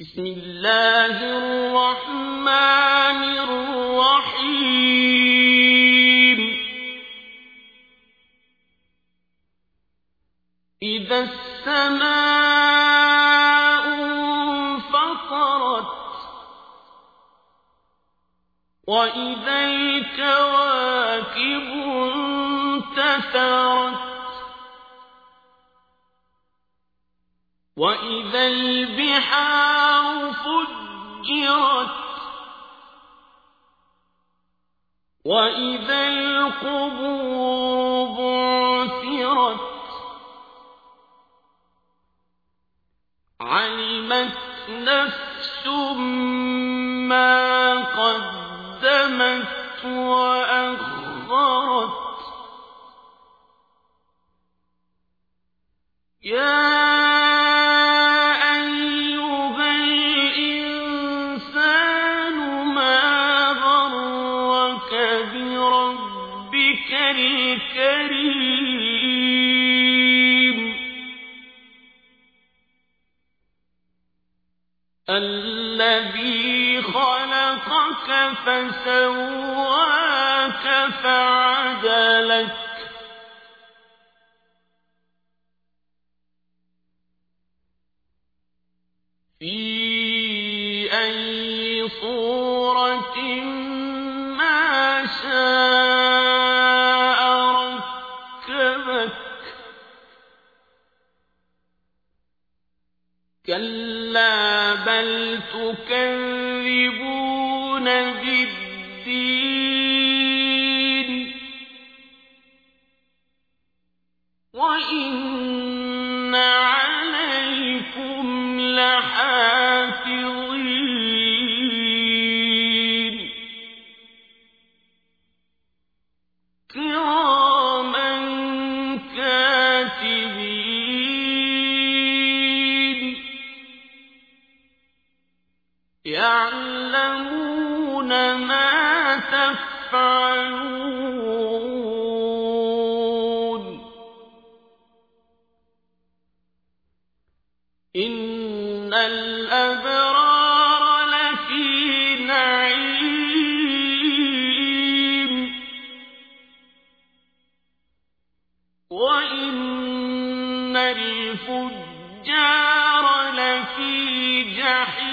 بسم الله الرحمن الرحيم. إذا السماء انفطرت وإذا الكواكب انتثرت وإذا البحار فجرت وإذا القبور بعثرت علمت نفس ما قدمت وأخرت يا الكريم. الذي خلقك فسواك فعدلك. في أي صورة ما شاء كلا بل تكذبون بالدين وإن يعلمون ما تفعلون. إن الأبرار لفي نعيم. وإن الفجار لفي جحيم.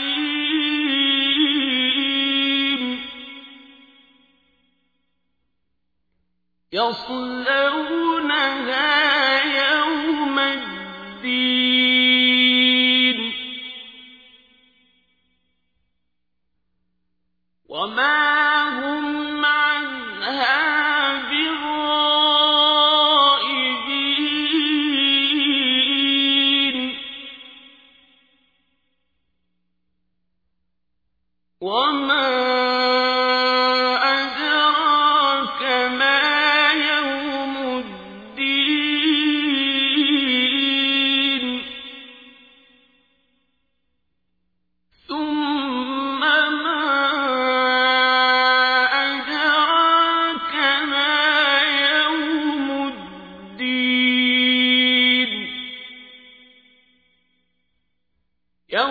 يصلونها يوم الدين. وما هم عنها بغائبين. وما